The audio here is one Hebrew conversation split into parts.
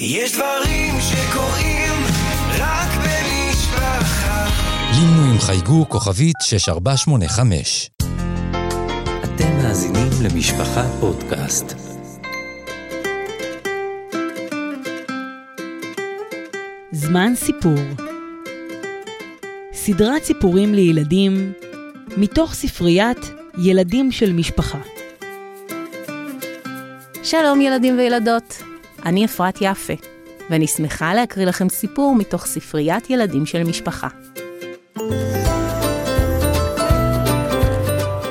יש דברים שקורים רק במשפחה. לינו עם חייגו כוכבית 6485. אתם מאזינים למשפחה פודקאסט. זמן סיפור סדרת סיפורים לילדים מתוך ספריית ילדים של משפחה. שלום ילדים וילדות, אני אפרת יפה, ואני שמחה להקריא לכם סיפור מתוך ספריית ילדים של משפחה.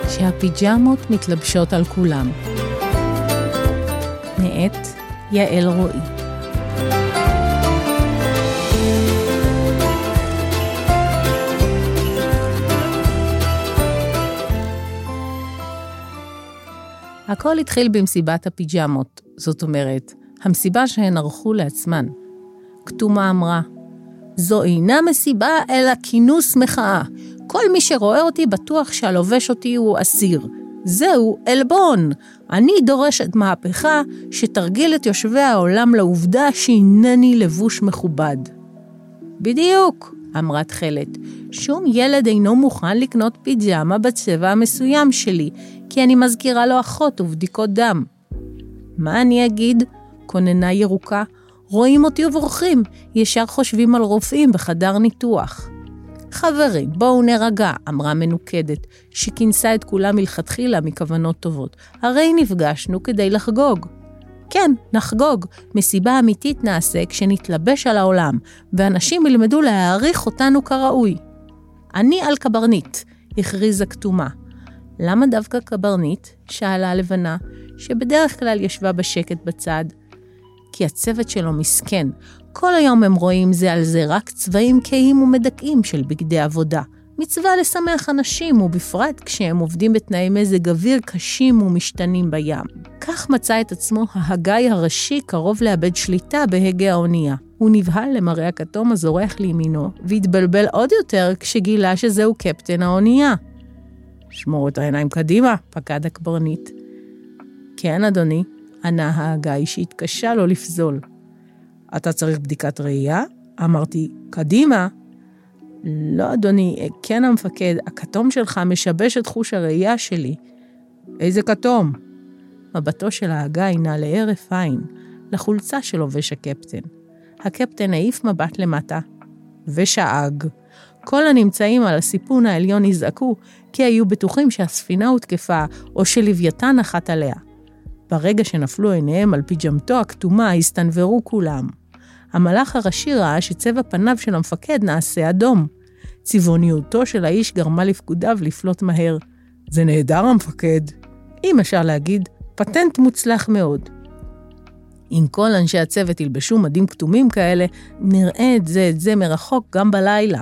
שהפיג'מות מתלבשות על כולם. מאת יעל רועי. הכל התחיל במסיבת הפיג'מות, זאת אומרת, המסיבה שהן ערכו לעצמן. כתומה אמרה, זו אינה מסיבה אלא כינוס מחאה. כל מי שרואה אותי בטוח שהלובש אותי הוא אסיר. זהו עלבון. אני דורשת מהפכה שתרגיל את יושבי העולם לעובדה שהנני לבוש מכובד. בדיוק, אמרה תכלת. שום ילד אינו מוכן לקנות פיג'מה בצבע המסוים שלי, כי אני מזכירה לו אחות ובדיקות דם. מה אני אגיד? כוננה ירוקה. רואים אותי ובורחים, ישר חושבים על רופאים בחדר ניתוח. חברים, בואו נרגע, אמרה מנוקדת, שכינסה את כולם מלכתחילה מכוונות טובות. הרי נפגשנו כדי לחגוג. כן, נחגוג. מסיבה אמיתית נעשה כשנתלבש על העולם, ואנשים ילמדו להעריך אותנו כראוי. אני על קברניט, הכריזה כתומה. למה דווקא קברניט? שאלה הלבנה, שבדרך כלל ישבה בשקט בצד. כי הצוות שלו מסכן. כל היום הם רואים זה על זה רק צבעים כהים ומדכאים של בגדי עבודה. מצווה לשמח אנשים, ובפרט כשהם עובדים בתנאי מזג אוויר קשים ומשתנים בים. כך מצא את עצמו ההגאי הראשי קרוב לאבד שליטה בהגה האונייה. הוא נבהל למראה הכתום הזורח לימינו, והתבלבל עוד יותר כשגילה שזהו קפטן האונייה. שמור את העיניים קדימה, פקד הקברניט. כן, אדוני, ענה ההגאי שהתקשה לו לפזול. אתה צריך בדיקת ראייה? אמרתי, קדימה. לא, אדוני, כן המפקד, הכתום שלך משבש את חוש הראייה שלי. איזה כתום? מבטו של ההגאי נע להרף עין, לחולצה שלובש הקפטן. הקפטן העיף מבט למטה, ושאג. כל הנמצאים על הסיפון העליון נזעקו, כי היו בטוחים שהספינה הותקפה, או שלוויתן נחת עליה. ברגע שנפלו עיניהם על פיג'מתו הכתומה, הסתנוורו כולם. המלאך הראשי ראה שצבע פניו של המפקד נעשה אדום. צבעוניותו של האיש גרמה לפקודיו לפלוט מהר. זה נהדר, המפקד. אם אפשר להגיד, פטנט מוצלח מאוד. אם כל אנשי הצוות ילבשו מדים כתומים כאלה, נראה את זה את זה מרחוק גם בלילה.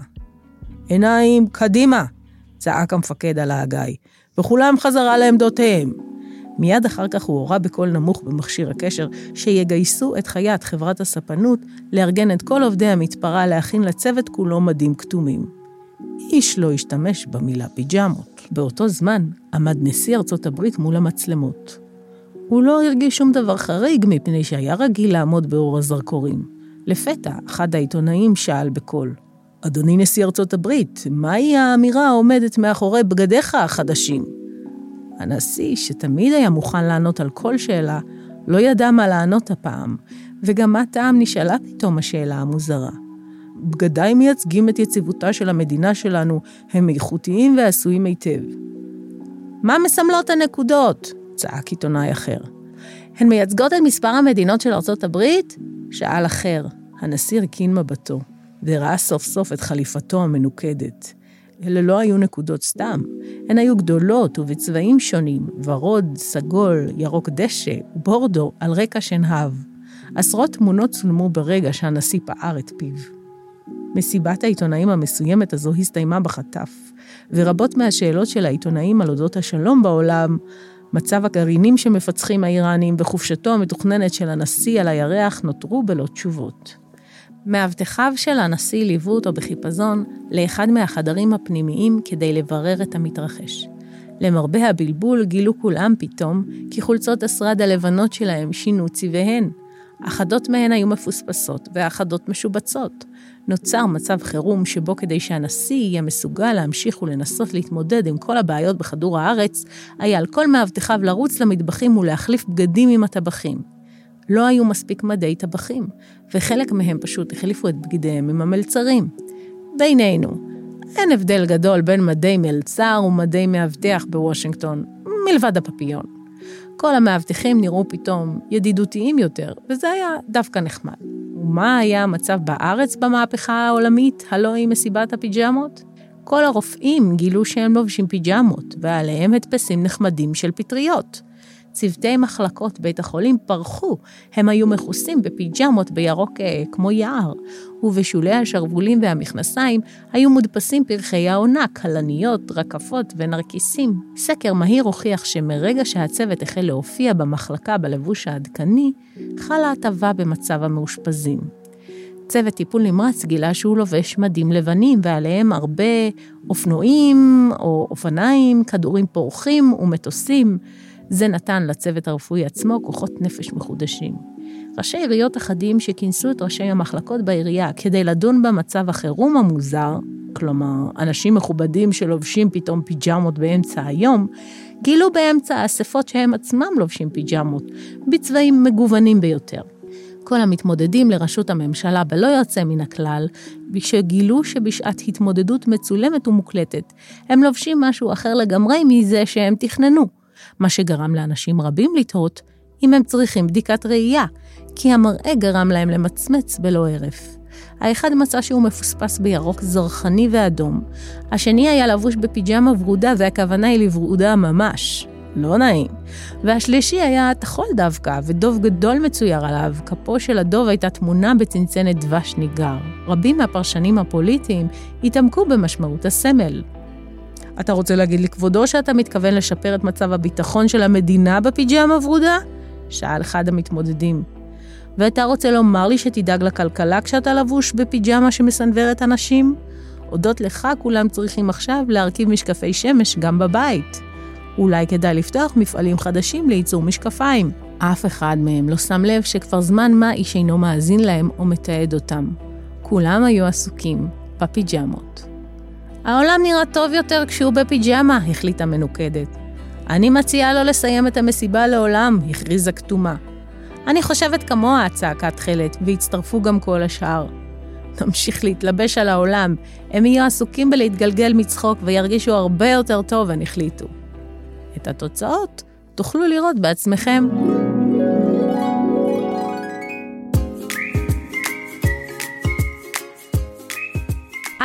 עיניים, קדימה! צעק המפקד על ההגאי, וכולם חזרה לעמדותיהם. מיד אחר כך הוא הורה בקול נמוך במכשיר הקשר שיגייסו את חיית חברת הספנות לארגן את כל עובדי המתפרה להכין לצוות כולו מדים כתומים. איש לא השתמש במילה פיג'מות. באותו זמן עמד נשיא ארצות הברית מול המצלמות. הוא לא הרגיש שום דבר חריג מפני שהיה רגיל לעמוד באור הזרקורים. לפתע, אחד העיתונאים שאל בקול, אדוני נשיא ארצות הברית, מהי האמירה העומדת מאחורי בגדיך החדשים? הנשיא, שתמיד היה מוכן לענות על כל שאלה, לא ידע מה לענות הפעם, וגם מה טעם נשאלה פתאום השאלה המוזרה. בגדיי מייצגים את יציבותה של המדינה שלנו, הם איכותיים ועשויים היטב. מה מסמלות הנקודות? צעק עיתונאי אחר. הן מייצגות את מספר המדינות של ארצות הברית? שאל אחר. הנשיא הרכין מבטו, וראה סוף סוף את חליפתו המנוקדת. אלה לא היו נקודות סתם, הן היו גדולות ובצבעים שונים, ורוד, סגול, ירוק דשא ובורדו על רקע שנהב. עשרות תמונות צולמו ברגע שהנשיא פער את פיו. מסיבת העיתונאים המסוימת הזו הסתיימה בחטף, ורבות מהשאלות של העיתונאים על אודות השלום בעולם, מצב הגרעינים שמפצחים האיראנים וחופשתו המתוכננת של הנשיא על הירח נותרו בלא תשובות. מאבטחיו של הנשיא ליוו אותו בחיפזון לאחד מהחדרים הפנימיים כדי לברר את המתרחש. למרבה הבלבול גילו כולם פתאום כי חולצות השרד הלבנות שלהם שינו צבעיהן. אחדות מהן היו מפוספסות ואחדות משובצות. נוצר מצב חירום שבו כדי שהנשיא יהיה מסוגל להמשיך ולנסות להתמודד עם כל הבעיות בכדור הארץ, היה על כל מאבטחיו לרוץ למטבחים ולהחליף בגדים עם הטבחים. לא היו מספיק מדי טבחים, וחלק מהם פשוט החליפו את בגדיהם עם המלצרים. בינינו, אין הבדל גדול בין מדי מלצר ומדי מאבטח בוושינגטון, מלבד הפפיון. כל המאבטחים נראו פתאום ידידותיים יותר, וזה היה דווקא נחמד. ומה היה המצב בארץ במהפכה העולמית, הלא היא מסיבת הפיג'מות? כל הרופאים גילו שהם לובשים פיג'מות, ועליהם הדפסים נחמדים של פטריות. צוותי מחלקות בית החולים פרחו, הם היו מכוסים בפיג'מות בירוק אה, כמו יער, ובשולי השרוולים והמכנסיים היו מודפסים פרחי העונה, כלניות, רקפות ונרקיסים. סקר מהיר הוכיח שמרגע שהצוות החל להופיע במחלקה בלבוש העדכני, חלה הטבה במצב המאושפזים. צוות טיפול נמרץ גילה שהוא לובש מדים לבנים ועליהם הרבה אופנועים או אופניים, כדורים פורחים ומטוסים. זה נתן לצוות הרפואי עצמו כוחות נפש מחודשים. ראשי עיריות אחדים שכינסו את ראשי המחלקות בעירייה כדי לדון במצב החירום המוזר, כלומר, אנשים מכובדים שלובשים פתאום פיג'מות באמצע היום, גילו באמצע האספות שהם עצמם לובשים פיג'מות, בצבעים מגוונים ביותר. כל המתמודדים לראשות הממשלה בלא יוצא מן הכלל, שגילו שבשעת התמודדות מצולמת ומוקלטת, הם לובשים משהו אחר לגמרי מזה שהם תכננו. מה שגרם לאנשים רבים לתהות אם הם צריכים בדיקת ראייה, כי המראה גרם להם למצמץ בלא הרף. האחד מצא שהוא מפוספס בירוק זרחני ואדום, השני היה לבוש בפיג'מה ורודה והכוונה היא לוורודה ממש. לא נעים. והשלישי היה טחול דווקא, ודוב גדול מצויר עליו, כפו של הדוב הייתה תמונה בצנצנת דבש ניגר. רבים מהפרשנים הפוליטיים התעמקו במשמעות הסמל. אתה רוצה להגיד לכבודו שאתה מתכוון לשפר את מצב הביטחון של המדינה בפיג'מה ורודה? שאל אחד המתמודדים. ואתה רוצה לומר לי שתדאג לכלכלה כשאתה לבוש בפיג'מה שמסנוורת אנשים? הודות לך כולם צריכים עכשיו להרכיב משקפי שמש גם בבית. אולי כדאי לפתוח מפעלים חדשים לייצור משקפיים. אף אחד מהם לא שם לב שכבר זמן מה איש אינו מאזין להם או מתעד אותם. כולם היו עסוקים בפיג'מות. העולם נראה טוב יותר כשהוא בפיג'מה, החליטה מנוקדת. אני מציעה לו לסיים את המסיבה לעולם, הכריזה כתומה. אני חושבת כמוה, צעקה תכלת, והצטרפו גם כל השאר. נמשיך להתלבש על העולם, הם יהיו עסוקים בלהתגלגל מצחוק וירגישו הרבה יותר טוב, הן החליטו. את התוצאות תוכלו לראות בעצמכם.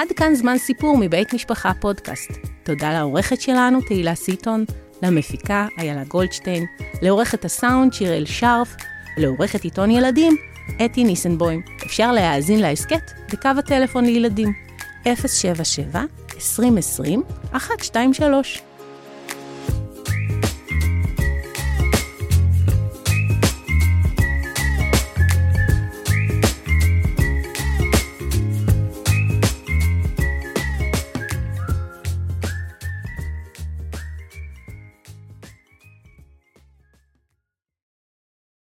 עד כאן זמן סיפור מבית משפחה פודקאסט. תודה לעורכת שלנו, תהילה סיטון, למפיקה, איילה גולדשטיין, לעורכת הסאונד, שיראל שרף, לעורכת עיתון ילדים, אתי ניסנבוים. אפשר להאזין להסכת בקו הטלפון לילדים, 077 2020 123